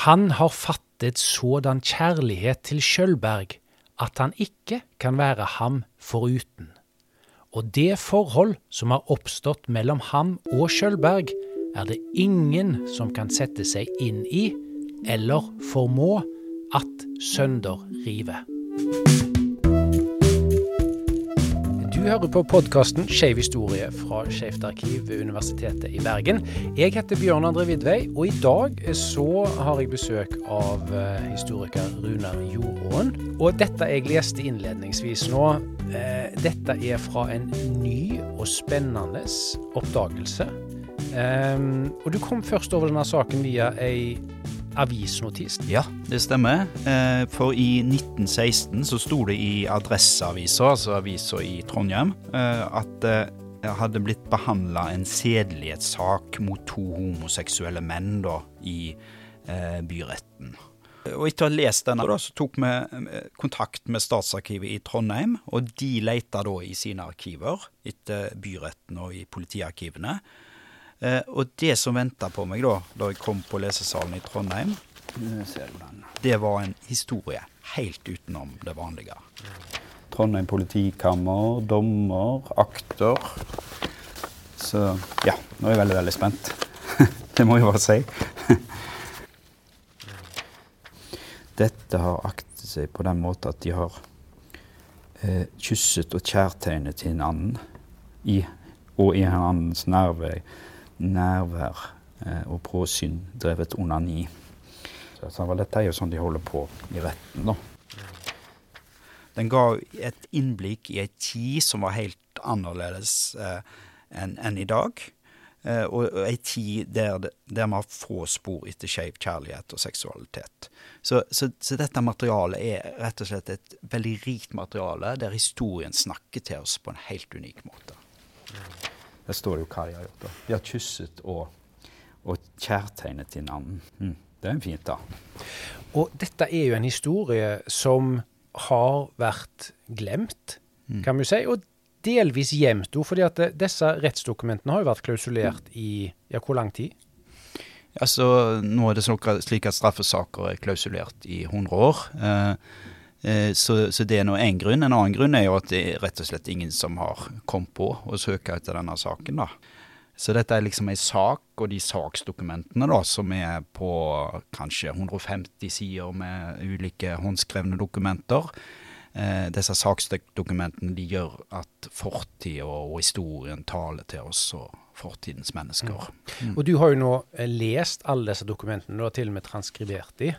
Han har fattet sådan kjærlighet til Skjølberg at han ikke kan være ham foruten. Og det forhold som har oppstått mellom ham og Skjølberg, er det ingen som kan sette seg inn i eller formå at sønderrive. Du hører på podkasten Skeiv historie fra Skeivt arkiv ved Universitetet i Bergen. Jeg heter Bjørn André Vidvei, og i dag så har jeg besøk av eh, historiker Runar Jordåen. Og dette jeg leste innledningsvis nå, eh, dette er fra en ny og spennende oppdagelse. Um, og du kom først over denne saken via ei avisnotis? Ja, det stemmer. Eh, for i 1916 så sto det i Adresseavisa, altså avisa i Trondheim, eh, at det hadde blitt behandla en sedelighetssak mot to homoseksuelle menn da, i eh, byretten. Og etter å ha lest denne, så tok vi kontakt med Statsarkivet i Trondheim. Og de leita da i sine arkiver etter byretten og i politiarkivene. Eh, og det som venta på meg da da jeg kom på lesesalen i Trondheim, det var en historie helt utenom det vanlige. Trondheim politikammer, dommer, akter. Så ja, nå er jeg veldig, veldig spent. det må jeg bare si. Dette har aktet seg på den måten at de har eh, kysset og kjærtegnet hverandre i, og i nerve nærvær eh, og påsyn drevet onani. Så dette er jo sånn de holder på i retten, da. Den ga et innblikk i ei tid som var helt annerledes eh, enn en i dag. Eh, og ei tid der, der vi har få spor etter skeiv kjærlighet og seksualitet. Så, så, så, dette materialet er rett og slett et veldig rikt materiale der historien snakker til oss på en helt unik måte. Det står det jo hva de har gjort. da. De har kysset og, og kjærtegnet hverandre. Mm. Det er fint, da. Og dette er jo en historie som har vært glemt, mm. kan vi si. Og delvis gjemt òg, fordi at disse rettsdokumentene har jo vært klausulert i ja, hvor lang tid? Altså, Nå er det slik at straffesaker er klausulert i 100 år. Eh, så, så, det er nå én grunn. En annen grunn er jo at det er rett og slett ingen som har kommet på å søke etter denne saken. da. Så dette er liksom ei sak, og de saksdokumentene da, som er på kanskje 150 sider med ulike håndskrevne dokumenter. Eh, disse saksdokumentene de gjør at fortida og, historien taler til oss og fortidens mennesker. Mm. Og du har jo nå eh, lest alle disse dokumentene, du har til og med transkribert de.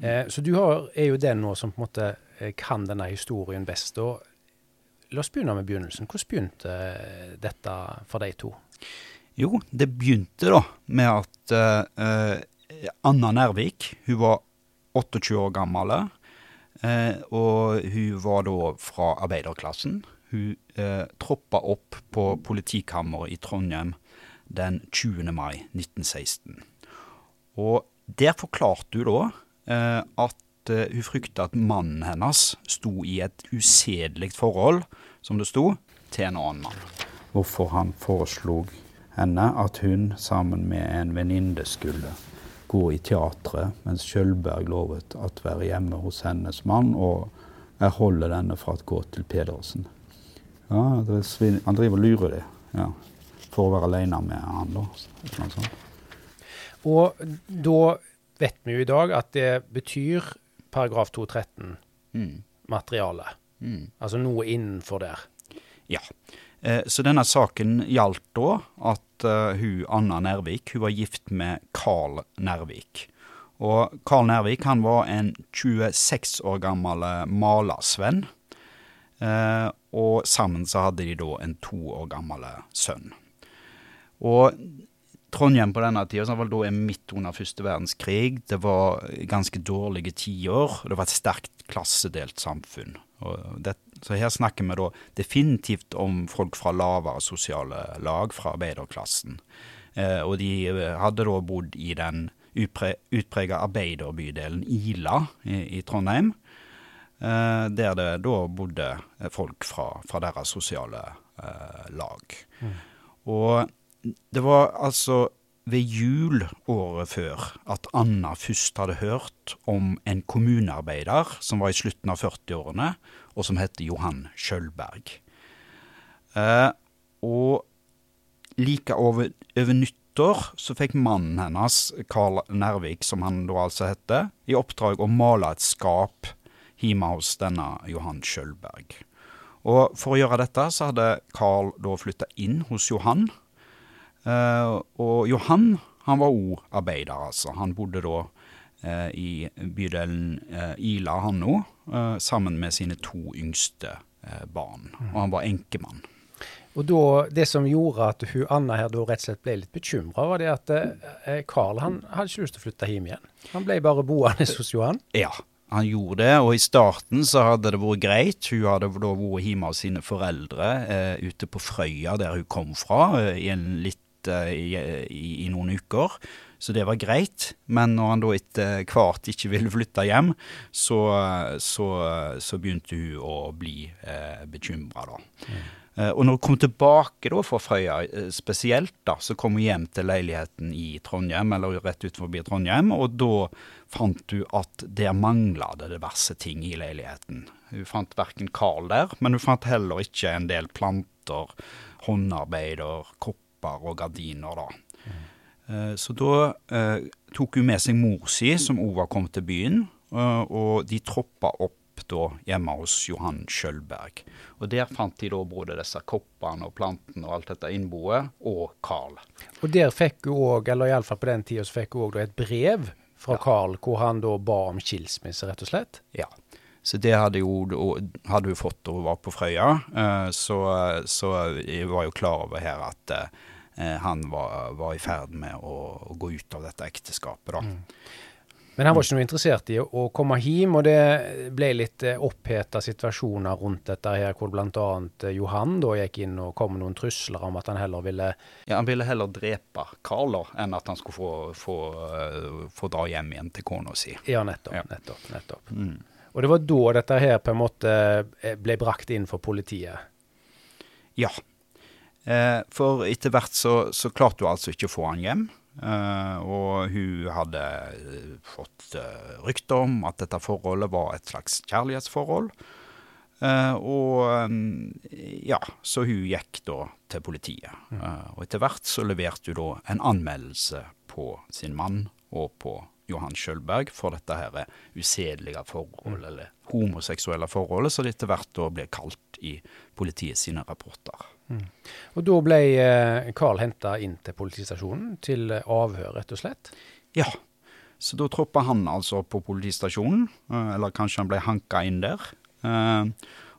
Eh, så du har, er jo den nå som på en måte Eh, kan denne historien best. Og la oss begynne med begynnelsen. Hvordan begynte eh, dette for de to? Jo, det begynte da med at uh, Anna Nervik hun var 28 år gammel. Uh, og hun var da fra arbeiderklassen. Hun uh, troppa opp på politikammeret i Trondheim den 20. mai 1916. Og der forklarte hun da uh, at uh, hun frykta at mannen hennes sto i et usedelig forhold, som det sto, til en annen mann. Hvorfor han foreslo henne at hun sammen med en venninne skulle gå i teatret, mens Kjølberg lovet å være hjemme hos hennes mann og erholde denne fra å gå til Pedersen. Ja, Han driver og lurer det, ja, for å være alene med han. da. Og da vet vi jo i dag at det betyr paragraf 213-materiale. Mm. Mm. Altså noe innenfor der. Ja. Eh, så denne saken gjaldt da at uh, hun Anna Nervik hun var gift med Carl Nervik. Og Carl Nervik han var en 26 år gammel eh, malersvenn. Og sammen så hadde de da en to år gammel sønn. Og Trondheim på denne tida var da midt under første verdenskrig. Det var ganske dårlige tiår. Det var et sterkt klassedelt samfunn. Det, så her snakker vi da definitivt om folk fra lavere sosiale lag, fra arbeiderklassen. Eh, og de eh, hadde da bodd i den utpre, utprega arbeiderbydelen Ila i, i Trondheim. Eh, der det da bodde folk fra, fra deres sosiale eh, lag. Mm. Og det var altså ved jul året før at Anna først hadde hørt om en kommunearbeider som var i slutten av 40-årene, og som het Johan Skjølberg. Eh, og like over, over nyttår så fikk mannen hennes, Karl Nervik, som han da altså hette, i oppdrag å male et skap hjemme hos denne Johan Skjølberg. Og for å gjøre dette så hadde Carl da flytta inn hos Johan. Uh, og Johan han var òg arbeider, altså. Han bodde da uh, i bydelen uh, Ila, han òg, sammen med sine to yngste barn. Mm. Og han var enkemann. Og da, Det som gjorde at hun, Anna her da rett og slett ble litt bekymra, var det at Carl han hadde ikke lyst til å flytte hjem igjen. Han ble bare boende hos Johan. Ja, han gjorde det, og i starten så hadde det vært greit. Hun hadde da vært hjemme hos sine foreldre eh, ute på Frøya, der hun kom fra, i en litt, eh, i, i, i, noen uker. Så det var greit. Men når han da etter hvert ikke ville flytte hjem, så, så, så begynte hun å bli eh, bekymra, da. Mm. Eh, og når hun kom tilbake da fra Frøya eh, spesielt, da, så kom hun hjem til leiligheten i Trondheim, eller rett utenfor Trondheim, og da fant hun at der mangla det diverse ting i leiligheten. Hun fant verken Carl der, men hun fant heller ikke en del planter, håndarbeider, kopper og gardiner, da. Mm. Så da eh, tok hun med seg mor si, som òg var kommet til byen, og de troppa opp da hjemme hos Johan Skjølberg. Og Der fant de da både disse koppene og plantene og alt dette innboet, og Carl. Og der fikk hun òg, eller iallfall på den tida, så fikk hun òg et brev fra ja. Carl hvor han da ba om skilsmisse, rett og slett? Ja. Så det hadde, jo, hadde hun fått da hun var på Frøya. Eh, så, så jeg var jo klar over her at eh, han var, var i ferd med å, å, gå ut av dette ekteskapet. da. Mm. Men han var ikke noe interessert i å komme hjem, og det ble litt eh, oppheta situasjoner rundt dette her, hvor bl.a. Eh, Johan da gikk inn og kom med noen trusler om at han heller ville Ja, han ville heller drepe Carl enn at han skulle få, få, få dra hjem igjen til kona si. Ja, nettopp. Ja. nettopp, nettopp. Mm. Og det var da dette her på en måte ble brakt inn for politiet? Ja. Eh, for etter hvert så, så klarte hun altså ikke å få han hjem. Uh, og hun hadde uh, fått rykter om at dette forholdet var et slags kjærlighetsforhold. og ja, så hun gikk da til politiet. Mm. og etter hvert så leverte hun da en anmeldelse på sin mann og på Johan Skjølberg for dette her usedelige forhold, mm. eller homoseksuelle forholdet, så det etter hvert da ble kalt i politiet sine rapporter. Og da ble eh, Carl henta inn til politistasjonen til avhør, rett og slett? Ja. Så da troppa han altså på politistasjonen, eh, eller kanskje han ble hanka inn der. Eh,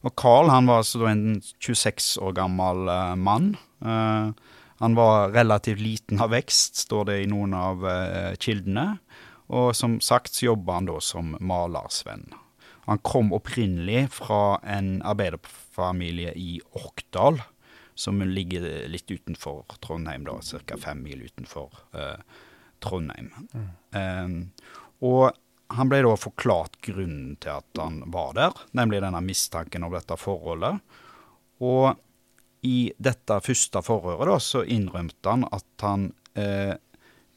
og Carl han var altså en 26 år gammel mann. Han var relativt liten av vekst, står det i noen av kildene. Og som sagt så jobba han da som malersvenn. Han kom opprinnelig fra en arbeiderfamilie i Orkdal som ligger litt utenfor Trondheim, da, ca. fem mil utenfor uh, Trondheim. Mm. Um, og han ble da forklart grunnen til at han var der, nemlig denne mistanken om dette forholdet. Og i dette første forhøret da, så innrømte han at han eh,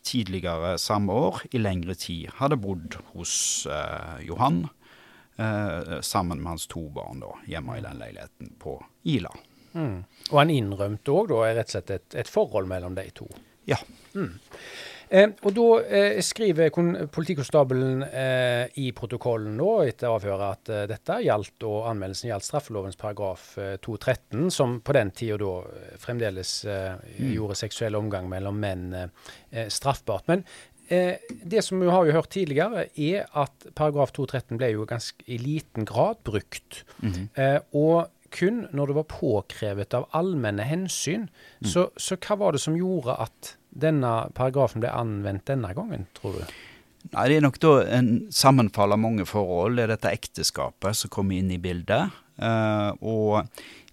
tidligere samme år, i lengre tid, hadde bodd hos eh, Johan eh, sammen med hans to barn da, hjemme i den leiligheten på Ila. Mm. Og han innrømte òg rett og slett et, et, forhold mellom de to. Ja. Mm. Eh, og da eh, skriver politikonstabelen eh, i protokollen nå, etter avhøret at eh, dette gjaldt, og anmeldelsen gjaldt straffelovens paragraf 213, eh, som på den tida da eh, fremdeles mm. gjorde seksuell omgang mellom menn straffbart. Men det som vi har jo hørt tidligere, er at paragraf 213 ble jo ganske i liten grad brukt. Mm -hmm. og kun når det var påkrevet av allmenne hensyn. Mm. Så, så, hva var det som gjorde at denne paragrafen ble anvendt denne gangen, tror du? Nei, Det er nok da en sammenfall av mange forhold. Det er dette ekteskapet som kommer inn i bildet. Uh, og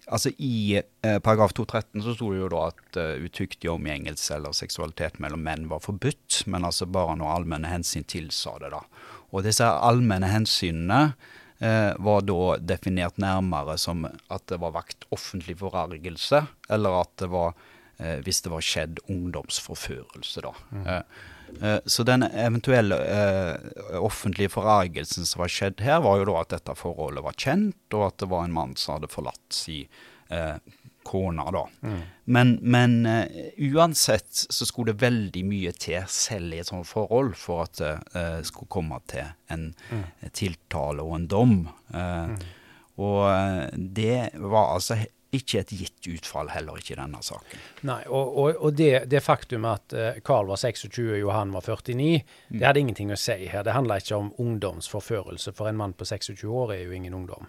altså I uh, paragraf 213 så sto det jo da at uh, utyktig omgjengelse eller seksualitet mellom menn var forbudt, men altså bare når allmenne hensyn tilsa det. da. Og disse allmenne hensynene eh, var da definert nærmere som at det var vakt offentlig forargelse, eller at det var eh, hvis det var skjedd ungdomsforførelse, da. Mm. eh, så den eventuelle eh, offentlige forargelsen som var skjedd her, var jo da at dette forholdet var kjent, og at det var en mann som hadde forlatt si eh, da. da. Men, men uh, uansett så skulle det veldig mye til, selv i et sånt forhold, for at det uh, skulle komme til en mm. tiltale og en dom. Eh, Og eh, det var altså ikke et gitt utfall, heller ikke i denne saken. Nei, og, og, og det, det faktum at Karl var 26 og Johan var 49, det hadde ingenting å si her. Det handla ikke om ungdomsforførelse, for en mann på 26 år er jo ingen ungdom.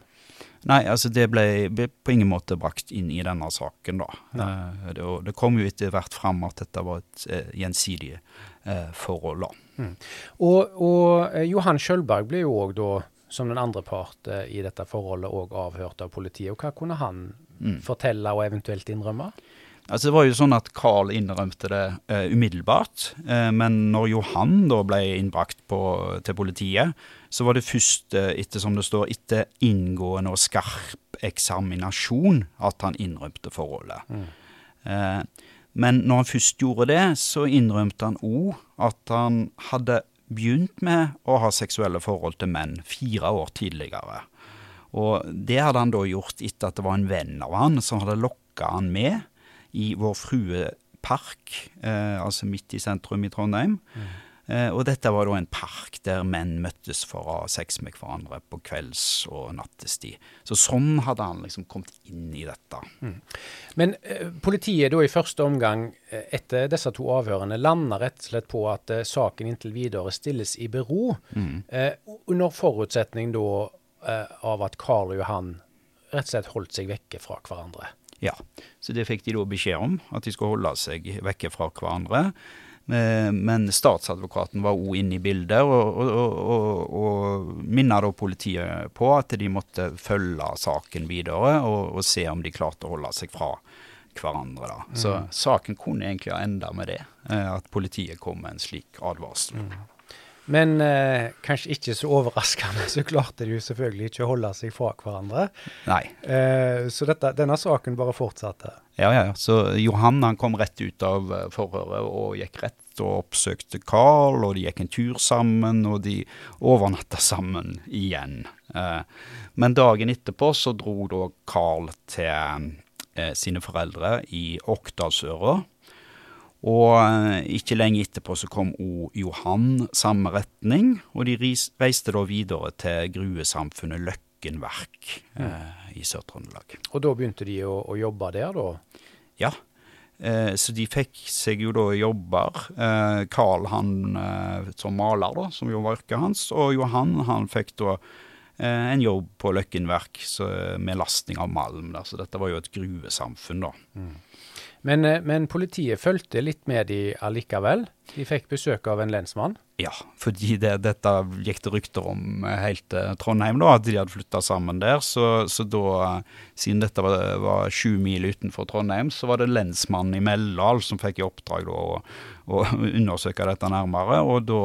Nei, altså det ble, ble på ingen måte brakt inn i denne saken, da. Eh, det, det kom jo etter hvert fram at dette var et eh, gjensidig eh, forhold, da. Og, og eh, Johan Skjølberg ble jo òg da, som den andre part eh, i dette forholdet, òg avhørt av politiet. Og hva kunne han fortelle og eventuelt innrømme? Altså Det var jo sånn at Carl innrømte det eh, umiddelbart, eh, men når Johan da ble innbrakt på, til politiet, så var det først, eh, etter som det står, etter inngående og skarp eksaminasjon at han innrømte forholdet. Eh, men når han først gjorde det, så innrømte han òg at han hadde begynt med å ha seksuelle forhold til menn fire år tidligere. Og det hadde han da gjort etter at det var en venn av han som hadde lokka han med i Vår Frue park, eh, altså midt i sentrum i Trondheim. Eh, og dette var da en park der menn møttes for å ha sex med hverandre på kvelds- og nattestid. Så sånn hadde han liksom kommet inn i dette. Men eh, politiet da i første omgang eh, etter disse to avhørene landa rett og slett på at eh, saken inntil videre stilles i bero, eh, under forutsetning da eh, av at Karl og Johan rett og slett holdt seg vekke fra hverandre. Ja, så det fikk de da beskjed om, at de skulle holde seg vekke fra hverandre. Eh, Men statsadvokaten var òg inne i bildet, og, og, og, og, minnet da politiet på at de måtte følge saken videre og, se om de klarte å holde seg fra hverandre. da. Så saken kunne egentlig ha enda med det, eh, at politiet kom med en slik advarsel. Men eh, kanskje ikke så overraskende, så klarte de jo selvfølgelig ikke å holde seg fra hverandre. Nei. Eh, så dette, denne saken bare fortsatte. Ja, ja, ja. Så Johan han kom rett ut av eh, forhøret og gikk rett og oppsøkte Carl, og de gikk en tur sammen, og de overnatta sammen igjen. Eh, men dagen etterpå så dro da Carl til eh, sine foreldre i Okdalsøra. Og eh, ikke lenge etterpå så kom òg Johan samme retning, og de reiste da videre til gruesamfunnet Løkkenverk eh, i Sør-Trøndelag. Og da begynte de å, å jobbe der, da. Ja, eh, så de fikk seg jo da jobber. Eh, Carl han eh, som maler, da, som jo var yrket hans, og Johan han fikk da eh, en jobb på Løkkenverk så, med lasting av malm. Da. Så dette var jo et gruvesamfunn, da. Men, eh, men politiet fulgte litt med de allikevel. De fikk besøk av en lensmann. Ja, fordi det, dette gikk det rykter om eh, helt til Trondheim, da, at de hadde flytta sammen der. Så, så da, eh, siden dette var, var sju mil utenfor Trondheim, så var det lensmannen i Meldal som fikk i oppdrag da, å, å undersøke dette nærmere. Og da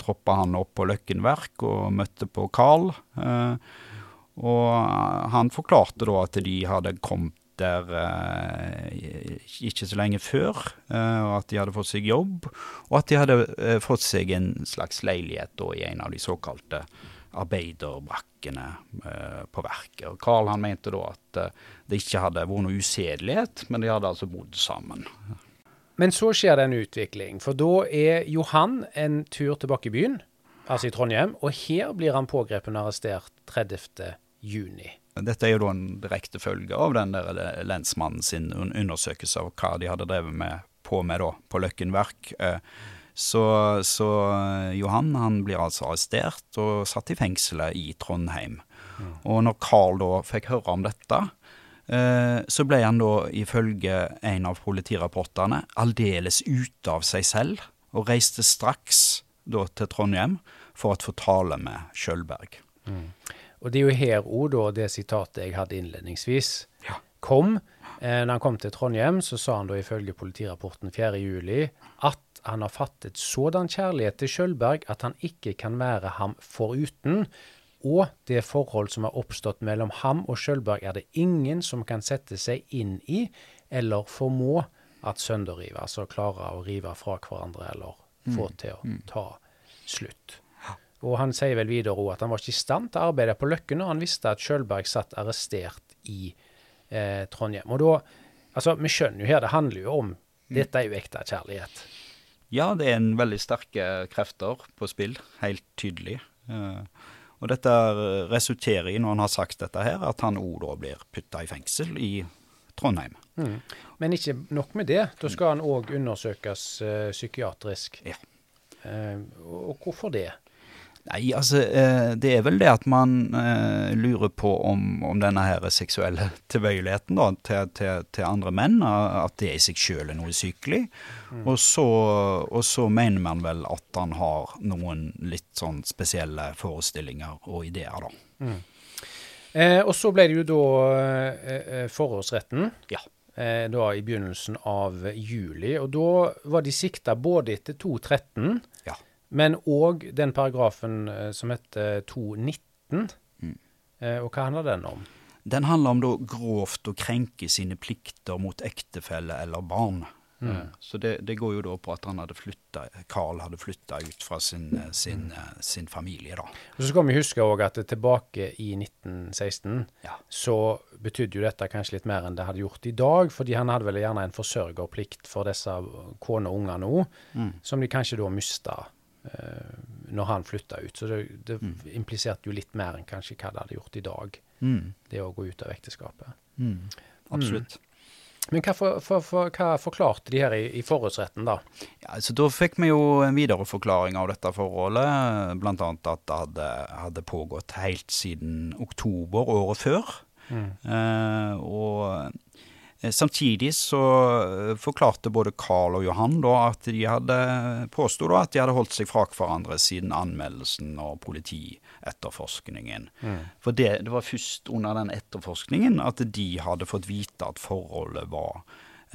troppa han opp på Løkkenverk og møtte på Carl. Eh, og han forklarte da at de hadde kommet der eh, ikke så lenge før, eh, og at de hadde fått seg jobb, og at de hadde eh, fått seg en slags leilighet da, i en av de såkalte arbeiderbrakkene på verket. Og Carl han mente da at det ikke hadde vært noe usedelighet, men de hadde altså bodd sammen. Men så skjer det en utvikling, for da er Johan en tur tilbake i byen, altså i Trondheim, og her blir han pågrepet og arrestert 30. juni. Dette er jo da en direkte følge av den der lensmannen sin undersøkelse av hva de hadde drevet med på med da, på Løkkenverk. Verk. Så, så eh, Johan han blir altså arrestert og satt i fengselet i Trondheim. Og når Carl da fikk høre om dette, eh, så ble han da ifølge en av politirapportene aldeles ute av seg selv, og reiste straks da til Trondheim for å få tale med Skjølberg. Og det er jo her òg da det sitatet jeg hadde innledningsvis Ja. kom. Eh, når han kom til Trondheim, så sa han da ifølge politirapporten 4. juli at han har fattet sådan kjærlighet til Skjølberg at han ikke kan være ham foruten. Og det forhold som har oppstått mellom ham og Skjølberg, er det ingen som kan sette seg inn i eller formå at sønderrive, altså klare å rive fra hverandre eller få Mm. til å ta slutt. Og han sier vel videre også at han var ikke i stand til å arbeide på Løkken når han visste at Kjølberg satt arrestert i eh, Trondheim. Og da, altså vi skjønner jo her, det handler jo om Dette er jo ekte kjærlighet. Ja, det er en veldig sterke krefter på spill, helt tydelig. Eh, og dette resulterer i, når han har sagt dette her, at han òg da blir putta i fengsel i Trondheim. Mm. Men ikke nok med det. Da skal han òg undersøkes eh, psykiatrisk. Ja. Eh, og hvorfor det? Nei, altså, eh, det er vel det at man eh, lurer på om, om denne her seksuelle tilbøyeligheten da, til, til, til andre menn, at det i seg sjøl er noe sykelig. Og, så, og så mener man vel at han har noen litt sånn spesielle forestillinger og ideer, da. Eh, og så ble det jo da eh, eh. Ja. Eh, da i begynnelsen av juli. Og da var de sikta både etter 213, Ja. Men òg den paragrafen eh, som heter 219. Mm. Eh, og hva handler den om? Den handler om da grovt å krenke sine plikter mot ektefelle eller barn. Mm. Så det, det går jo da på at han hadde flytta, Carl hadde flytta ut fra sin, eh, sin, eh, sin familie, da. Og så skal vi huske òg at tilbake i 1916 Ja. så betydde jo dette kanskje litt mer enn det hadde gjort i dag, fordi han hadde vel gjerne en forsørgerplikt for disse kone og unger nå, Mm. som de kanskje da mista eh, når han flytta ut. Så det, det Mm. impliserte jo litt mer enn kanskje hva det hadde gjort i dag, Mm. det å gå ut av ekteskapet. Mm. Absolutt. Men hva, for, for, for, hva forklarte de her i, i forhåndsretten, da? Ja, så Da fikk vi jo en videre forklaring av dette forholdet, bl.a. at det hadde, hadde pågått helt siden oktober året før. Eh, og eh, samtidig så eh, forklarte både Carl og Johan da at de hadde påsto at de hadde holdt seg fra hverandre siden anmeldelsen og politietterforskningen. For det, det var først under den etterforskningen at de hadde fått vite at forholdet var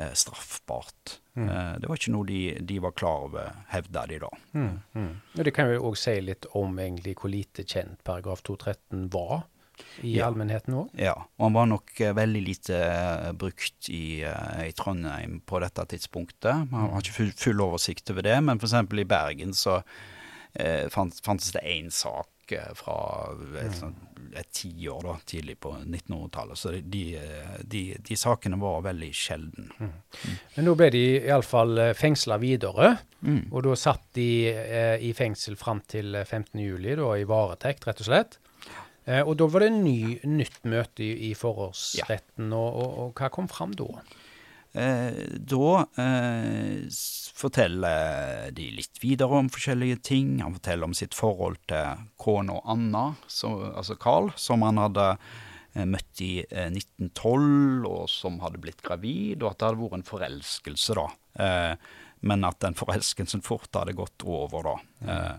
eh, straffbart. Eh, det var ikke noe de, de var klar over, hevda de da. Mm. Det kan vi òg si litt om egentlig hvor lite kjent paragraf 213 var i Ja. allmennheten òg. Ja, og han var nok eh, veldig lite eh, brukt i, eh, i Trondheim på dette tidspunktet. Man har ikke full, full oversikt over det, men f.eks. i Bergen så eh, fant, fantes det én sak fra et, et tiår da, tidlig på 1900-tallet. Så de, de, de sakene var veldig sjelden. Men nå ble de iallfall fengsla videre. Mm. Og da satt de eh, i fengsel fram til 15. juli, i varetekt, rett og slett. Eh, og da var det en ny, nytt møte i, i forhårsretten, og, og, og hva kom fram da? Eh, da eh, forteller de litt videre om forskjellige ting. Han forteller om sitt forhold til kona Anna, så, altså Carl, som han hadde eh, møtt i eh, 1912, og som hadde blitt gravid, og at det hadde vært en forelskelse, da. Eh, men at den forelskelsen fort hadde gått over, da.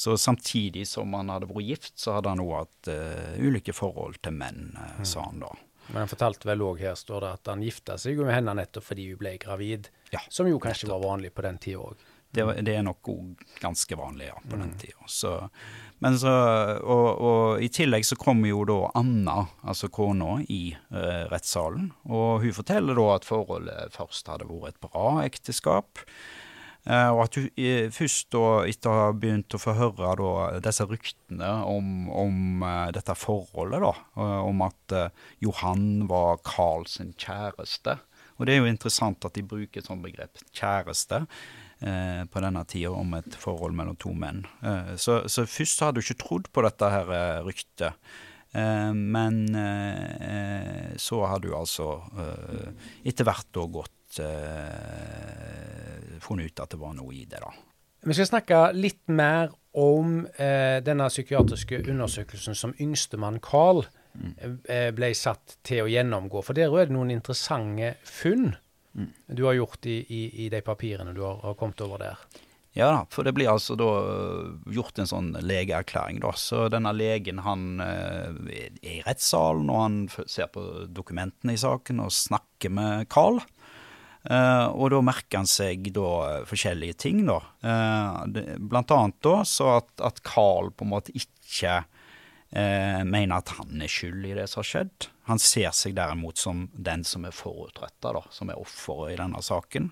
Så samtidig som han hadde vært gift, så hadde han òg hatt uh, ulike forhold til menn, eh, sa han da. Men han fortalte vel òg her, står det, at han gifta seg med henne nettopp fordi hun ble gravid. Ja, som jo kanskje var vanlig på den tida òg. Det, det er nok òg ganske vanlig ja, på den tida. Så, men så, og, og i tillegg så kommer jo da Anna, altså kona, i uh, rettssalen. Og hun forteller da at forholdet først hadde vært et bra ekteskap. Eh, og at du først da, etter å ha begynt å få høre da, disse ryktene om, om eh, dette forholdet, da, eh, om at Johan var Carl sin kjæreste. Og det er jo interessant at de bruker et sånt begrep, kjæreste, eh, på denne tida om et forhold mellom to menn. Eh, så, så først hadde du ikke trodd på dette her ryktet. Eh, men så hadde du altså etter hvert da gått eh, funnet ut at det var noe i det, da. Vi skal snakke litt mer om eh, denne psykiatriske undersøkelsen som yngstemann Carl eh, ble satt til å gjennomgå. For der er det noen interessante funn du har gjort i, i, i de papirene du har, har kommet over der. Ja da, for det blir altså da gjort en sånn legeerklæring, da. Så denne legen han er i rettssalen, og han ser på dokumentene i saken og snakker med Carl. Eh, og da merker han seg da øh, forskjellige ting, da. Eh, blant annet da så at, at Carl på en måte ikke eh, mener at han er skyld i det som har skjedd. Han ser seg derimot som den som er forutretta, da, som er offeret i denne saken,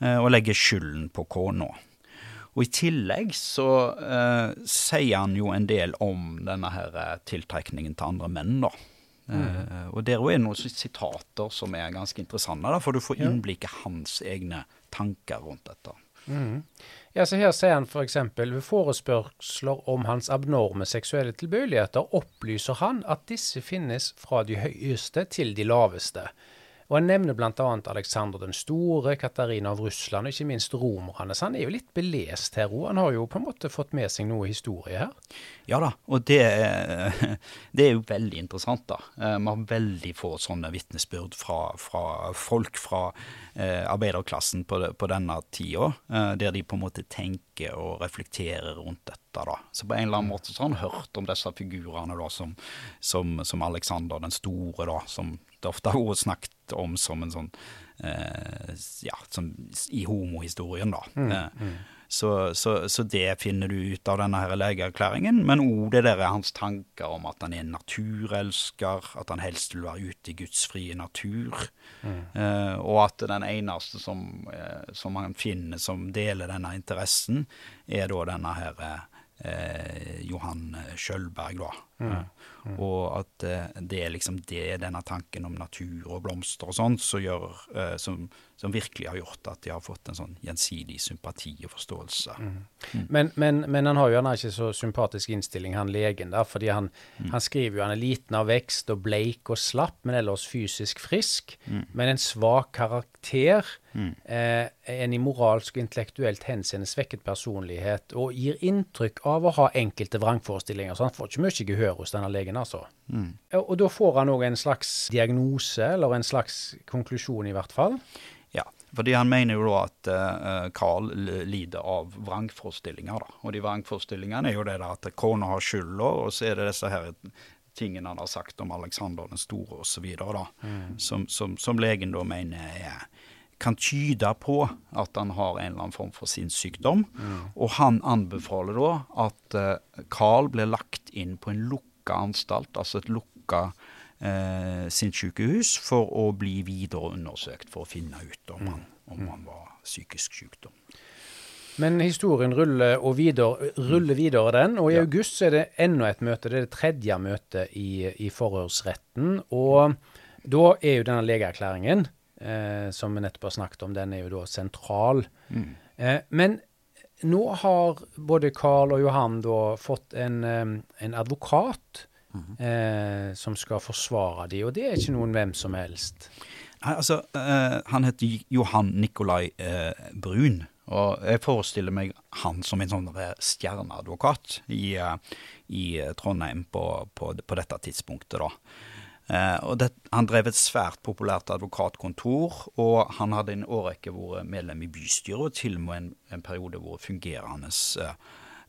eh, og legger skylden på kona. Og I tillegg så eh, sier han jo en del om denne her eh, tiltrekningen til andre menn. da. Mm. og Der er det noen sitater som er ganske interessante, da, for du får innblikk i hans egne tanker rundt dette. Mm. Ja, så Her sier han f.eks.: ved forespørsler om hans abnorme seksuelle tilbøyeligheter opplyser han at disse finnes fra de høyeste til de laveste. Og Han nevner bl.a. Aleksander den store, Katarina av Russland og ikke minst romerne. Så han er jo litt belest her òg. Han har jo på en måte fått med seg noe historie her. Ja da, og det, det er jo veldig interessant. da. Vi eh, har veldig få sånne vitnesbyrd fra, fra, folk fra eh, arbeiderklassen på, på denne tida, eh, der de på en måte tenker og reflekterer rundt dette. da. Så på en eller annen måte så har han hørt om disse figurene som, som, som Aleksander den store, da, som det ofte har vært snakket om som en sånn eh, Ja, som i homohistorien, da. Mm, eh, mm. Så, så, så, det finner du ut av denne her legeerklæringen. Men òg det der er hans tanker om at han er en naturelsker, at han helst vil være ute i Guds frie natur. Mm. Eh, og at den eneste som, eh, som, han finner som deler denne interessen, er da denne her eh, Johan Skjølberg, da. Mm. Mm. Og at uh, det er liksom det, denne tanken om natur og blomster og sånn, som, uh, som, som, virkelig har gjort at de har fått en sånn gjensidig sympati og forståelse. Mm. Mm. Men, men, men, han har jo han har ikke så sympatisk innstilling, han legen, der, fordi han, mm. han, skriver jo han er liten av vekst og bleik og slapp, men ellers fysisk frisk. Men en svak karakter. Eh, en i moralsk og intellektuelt henseende svekket personlighet, og gir inntrykk av å ha enkelte vrangforestillinger. Så han får ikke mye gehør hos denne legen, altså. Mm. Og, og da får han òg en slags diagnose, eller en slags konklusjon, i hvert fall. Ja, fordi han mener jo da at uh, Carl lider av vrangforestillinger. da. Og de vrangforestillingene er jo det da at kona har skylda, og så er det disse her tingene han har sagt om Alexander den store osv., mm. som, som, som legen da mener er kan tyde på at han har en eller annen form for sinnssykdom. Mm. Og han anbefaler da at uh, Carl blir lagt inn på en lukka anstalt, altså et lukka eh, sinnssykehus, for å bli videre undersøkt for å finne ut om han, om mm. han var psykisk sykdom. Men historien ruller, videre, ruller videre, den. Og i ja. august er det enda et møte. Det er det tredje møtet i, i forhørsretten. Og da er jo denne legeerklæringen, eh, som vi nettopp har snakket om, den er jo da sentral. Mm. Eh, men nå har både Carl og Johan da fått en, en advokat mm -hmm. eh, som skal forsvare dem, og det er ikke noen hvem som helst. Nei, altså, eh, Han heter Johan Nikolai eh, Brun. Og jeg forestiller meg han som en sånn stjerneadvokat i, i Trondheim på, på, på, dette tidspunktet. da. Eh, og det, han drev et svært populært advokatkontor, og han hadde en årrekke vært medlem i bystyret, og til og med en, en periode vært fungerende eh,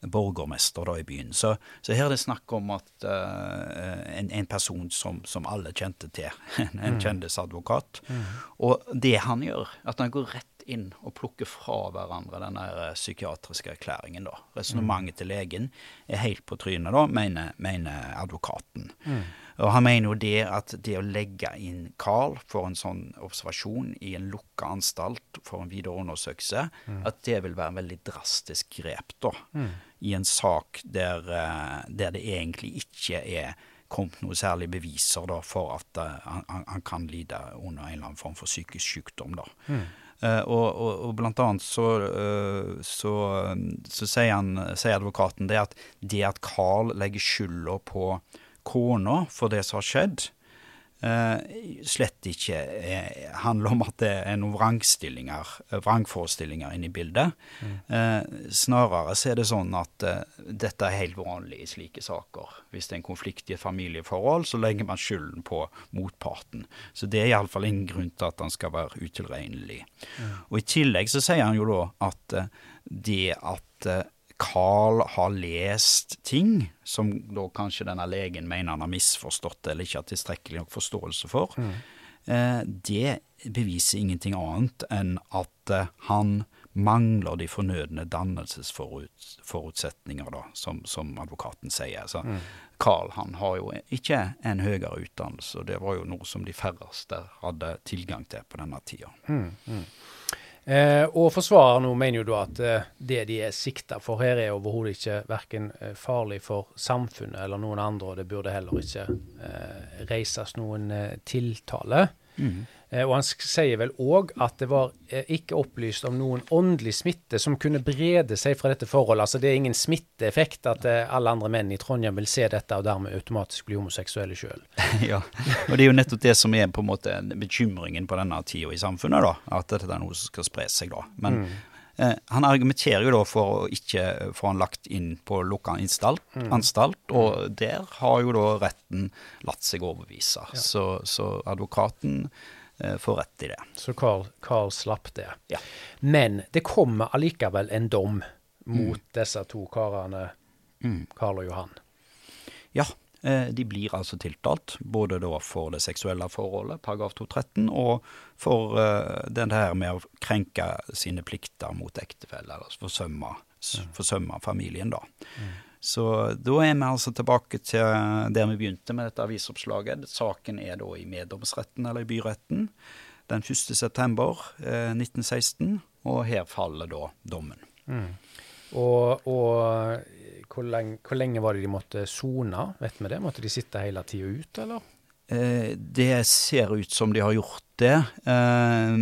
borgermester da i byen. Så, så, her er det snakk om at eh, en, en, person som, som, alle kjente til, en, en mm. kjendisadvokat. Mm. Og det han gjør, at han går rett inn og plukker fra hverandre den psykiatriske erklæringen. da. Resonnementet mm. til legen er helt på trynet, da, mener, mener advokaten. Mm. Og han mener jo det at det å legge inn Carl for en sånn observasjon i en lukka anstalt for en videre undersøkelse, mm. at det vil være en veldig drastisk grep da, mm. i en sak der, eh, der, det egentlig ikke er kommet noe særlig beviser da, for at uh, han, han, kan lide under en eller annen form for psykisk sykdom. da. Mm. Uh, og, og, og, blant annet så, uh, så, så sier, han, sier, advokaten det at det at Carl legger skylda på kona for det som har skjedd, eh, slett ikke eh, handler om at det er noen vrangstillinger, eh, vrangforestillinger inne i bildet. Mm. Eh, snarere så er det sånn at eh, dette er helt vanlig i slike saker. Hvis det er en konflikt i et familieforhold, så legger man skylden på motparten. Så det er iallfall ingen grunn til at han skal være utilregnelig. Mm. Og i tillegg så sier han jo da at eh, det at Carl har lest ting som da kanskje denne legen mener han har misforstått eller ikke har tilstrekkelig nok forståelse for, mm. eh, det beviser ingenting annet enn at eh, han mangler de fornødne dannelsesforutsetninger, da, som, som advokaten sier. Så Carl han har jo ikke en høyere utdannelse, og det var jo noe som de færreste hadde tilgang til på denne tida. Eh, og forsvareren nå mener jo da at eh, det de er sikta for her, er overhodet ikke verken eh, farlig for samfunnet eller noen andre, og det burde heller ikke eh, reises noen eh, Eh, og han sier vel òg at det var eh, ikke opplyst om noen åndelig smitte som kunne brede seg fra dette forholdet. Altså det er ingen smitteeffekt at eh, alle andre menn i Trondheim vil se dette og dermed automatisk bli homoseksuelle sjøl. ja, og det er jo nettopp det som er på en måte bekymringen på denne tida i samfunnet, da. At dette er noe som skal spre seg, da. Men eh, han argumenterer jo da for å ikke få han lagt inn på lukka anstalt, anstalt og der har jo da retten latt seg overbevise. Så, så advokaten eh, får rett i det. Så Carl, Carl slapp det. Ja. Men det kommer allikevel en dom mot disse to karene, Carl og Johan. Ja, eh, de blir altså tiltalt, både da for det seksuelle forholdet, paragraf 213, og for eh, det her med å krenke sine plikter mot ektefelle, eller forsømme, forsømme familien, da. Så da er vi altså tilbake til der vi begynte med dette avisoppslaget. Saken er da i meddomsretten, eller i byretten, den 1. september eh, 1916, og her faller da dommen. Og, og hvor, lenge, hvor lenge var det de måtte sone? Vet vi det? Måtte de sitte hele tida ut, eller? Eh, det ser ut som de har gjort det. Eh,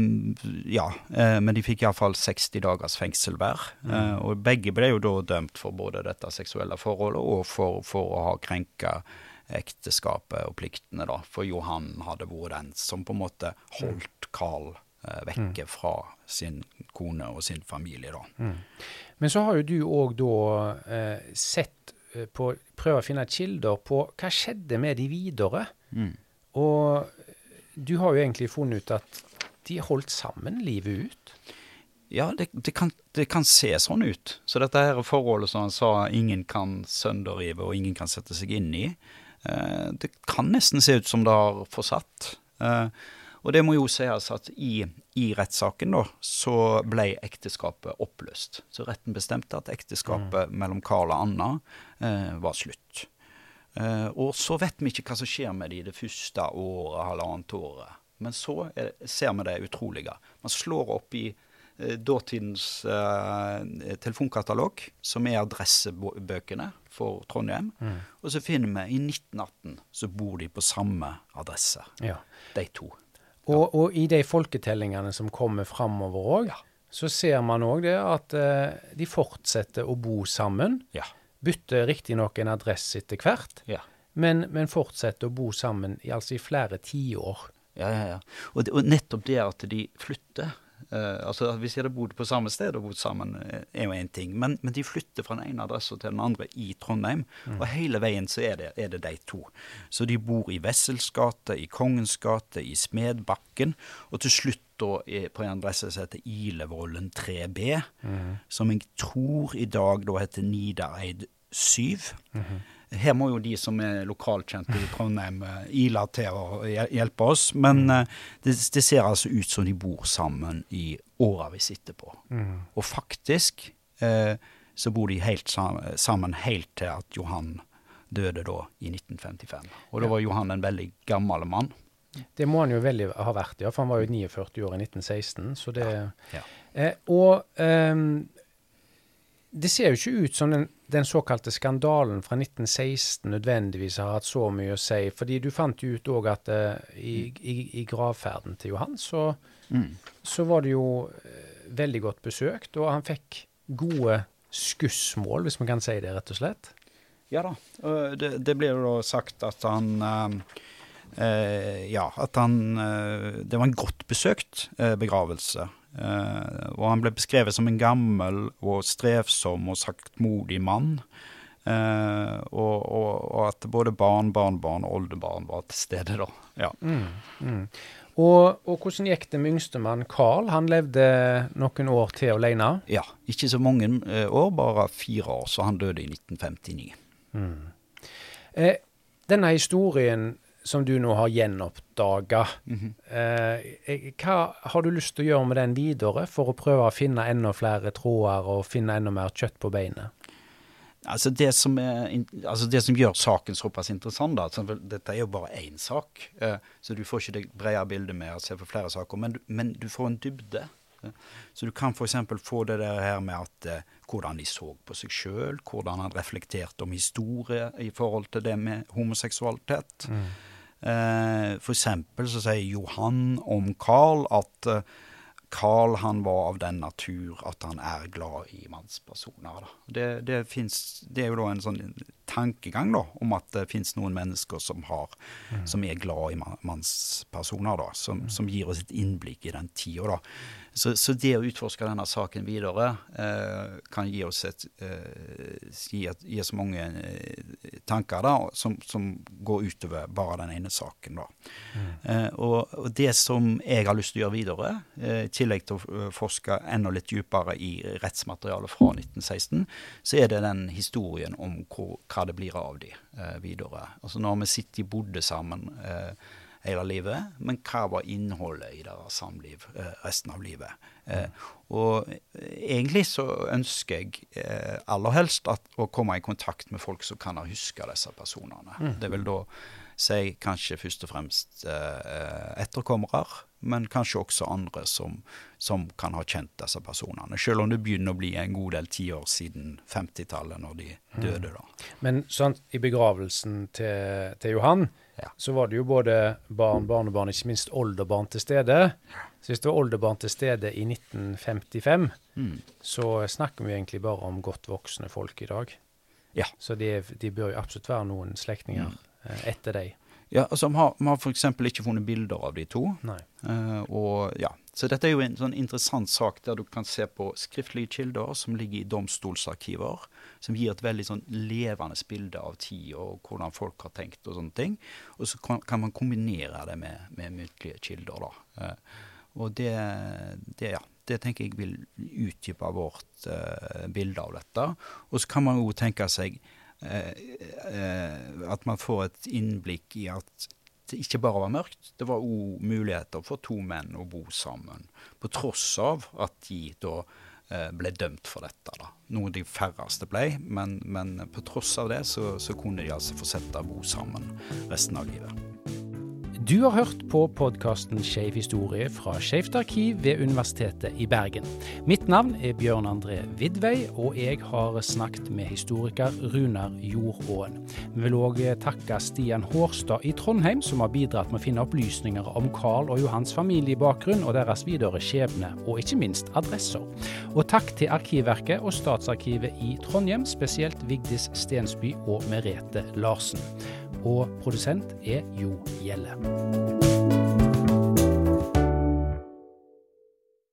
ja, eh, men de fikk iallfall 60 dagers fengsel hver. Eh, og begge ble jo da dømt for både dette seksuelle forholdet og for, for å ha krenka ekteskapet og pliktene, da. For Johan hadde vært den som på en måte holdt Carl vekke fra sin kone og sin familie, da. Men så har jo du òg da eh, sett eh, på Prøve å finne kilder på hva skjedde med de videre. Og du har jo egentlig funnet ut at de holdt sammen livet ut. Ja, det, det, kan, det kan se sånn ut. Så dette her forholdet som han sa ingen kan sønderrive og ingen kan sette seg inn i, eh, det kan nesten se ut som det har fortsatt. Eh, og det må jo sies at i, i rettssaken da, så ble ekteskapet oppløst. Så retten bestemte at ekteskapet mellom Karl og Anna eh, var slutt. Eh, og så vet vi ikke hva som skjer med de det første året, halvannet året. Men så er, ser vi det utrolige. Man slår opp i eh, dåtidens eh, telefonkatalog, som er adressebøkene for Trondheim. Og så finner vi i 1918 så bor de på samme adresse, Ja. de to. Og, og i de folketellingene som kommer framover òg, så ser man òg det at eh, de fortsetter å bo sammen. Ja. Bytter riktignok en adresse etter hvert, Ja. men, men fortsetter å bo sammen i, altså i flere tiår. Ja, ja, ja. Og, det, og nettopp det at de flytter eh, altså Hvis de hadde bodd på samme sted og bodd sammen, eh, er jo én ting. Men, men de flytter fra den ene adressen til den andre i Trondheim. Og hele veien så er det, er det de to. Så de bor i Wessels gate, i Kongens gate, i Smedbakken. Og til slutt da er på en adresse som heter Ilevollen 3B. Som jeg tror i dag da heter Nidareid 7. Her må jo de som er lokalkjent i Trondheim eh, ila til å hjelpe oss. Men mm. det, det ser altså ut som de bor sammen i åra vi sitter på. Mm. Og faktisk eh, så bor de helt sam sammen helt til at Johan døde da i 1955. Og da var Johan en veldig gammel mann. Det må han jo veldig ha vært, ja, for han var jo 49 år i 1916. Så det, Ja. Eh, og ehm, det ser jo ikke ut som den, den såkalte skandalen fra 1916 nødvendigvis har hatt så mye å si. fordi du fant jo ut òg at uh, i, i, i gravferden til Johan så, så var det jo uh, veldig godt besøkt, og han fikk gode skussmål, hvis man kan si det, rett og slett. Ja da. Det, det blir jo sagt at han uh, Ja, at han Det var en godt besøkt begravelse. Eh, og han ble beskrevet som en gammel og strevsom og saktmodig mann. Eh, og, og, og at både barn, barnebarn og oldebarn var til stede, da. Ja. Og, og hvordan gikk det med yngstemann Carl? Han levde noen år til alene. ja. Ikke så mange eh, år, bare fire år, så han døde i 1959. Eh, denne historien som du nå har gjenoppdaga. eh, hva har du lyst til å gjøre med den videre, for å prøve å finne enda flere tråder og finne enda mer kjøtt på beinet? Altså det, som er, altså det som gjør saken såpass interessant, da, dette er jo bare én sak, eh, så du får ikke det brede bildet med å se på flere saker, men, du- men du får en dybde. eh. Så du kan f.eks. få det der her med at eh, hvordan de så på seg sjøl, hvordan han reflekterte om historie i forhold til det med homoseksualitet. Eh, for eksempel så sier Johan om Carl at Karl Carl han var av den natur at han er glad i mannspersoner. Det, det, finnes, det er jo da en sånn tankegang da, om at det fins noen mennesker som, har, som er glad i mannspersoner, da, som, som gir oss et innblikk i den tida. Så, så det å utforske denne saken videre eh, kan gi oss et, eh, gi, et, gi oss mange eh, tanker da, som, som går utover bare den ene saken. Da. Eh, og, og det som jeg har lyst til å gjøre videre, eh, i tillegg til å eh, forske enda litt dypere i rettsmaterialet fra 1916, så er det den historien om hvor, hva det blir av de videre. Altså Når vi sitter og bodde sammen eh, hele livet, men hva var innholdet i deres samliv eh, resten av livet? Mm. og eh, egentlig så ønsker jeg aller helst at, å komme i kontakt med folk som kan ha huska disse personene. Det vil da si kanskje først og fremst etterkommere, men kanskje også andre som, som kan ha kjent disse personene. Selv om det begynner å bli en god del tiår siden 50-tallet, når de døde. da. Men sånn, i begravelsen til, til Johan, Ja. så var det jo både barn, barnebarn, ikke minst oldebarn til stede. Så hvis det var oldebarn til stede i 1955, Mm. så snakker vi egentlig bare om godt voksne folk i dag. Ja. Så de, de bør jo absolutt være noen slektninger Mm. eh, etter deg. Ja, altså Vi har, vi har f.eks. ikke funnet bilder av de to. Nei. Eh, og ja, Så dette er jo en sånn interessant sak der du kan se på skriftlige kilder som ligger i domstolsarkiver, som gir et veldig sånn levende bilde av tid og hvordan folk har tenkt og sånne ting. Og så kan, kan man kombinere det med, med muntlige kilder. da. Eh, og det, det, ja, det tenker jeg vil utdype vårt uh, bilde av dette. Og så kan man jo tenke seg uh, uh, at man får et innblikk i at det ikke bare var mørkt, det var òg muligheter for to menn å bo sammen. På tross av at de da ble dømt for dette. da. Noe de færreste ble, men, men på tross av det så, så kunne de altså fortsette å bo sammen resten av livet. Du har hørt på podkasten Skeiv historie fra Skeivt arkiv ved Universitetet i Bergen. Mitt navn er Bjørn André Vidvei, og jeg har snakket med historiker Runar Jordåen. Vi vil òg takke Stian Hårstad i Trondheim, som har bidratt med å finne opplysninger om Carl og Johans familiebakgrunn og deres videre skjebne, og ikke minst adresser. Og takk til Arkivverket og Statsarkivet i Trondheim, spesielt Vigdis Stensby og Merete Larsen. Og produsent er Jo Gjelle.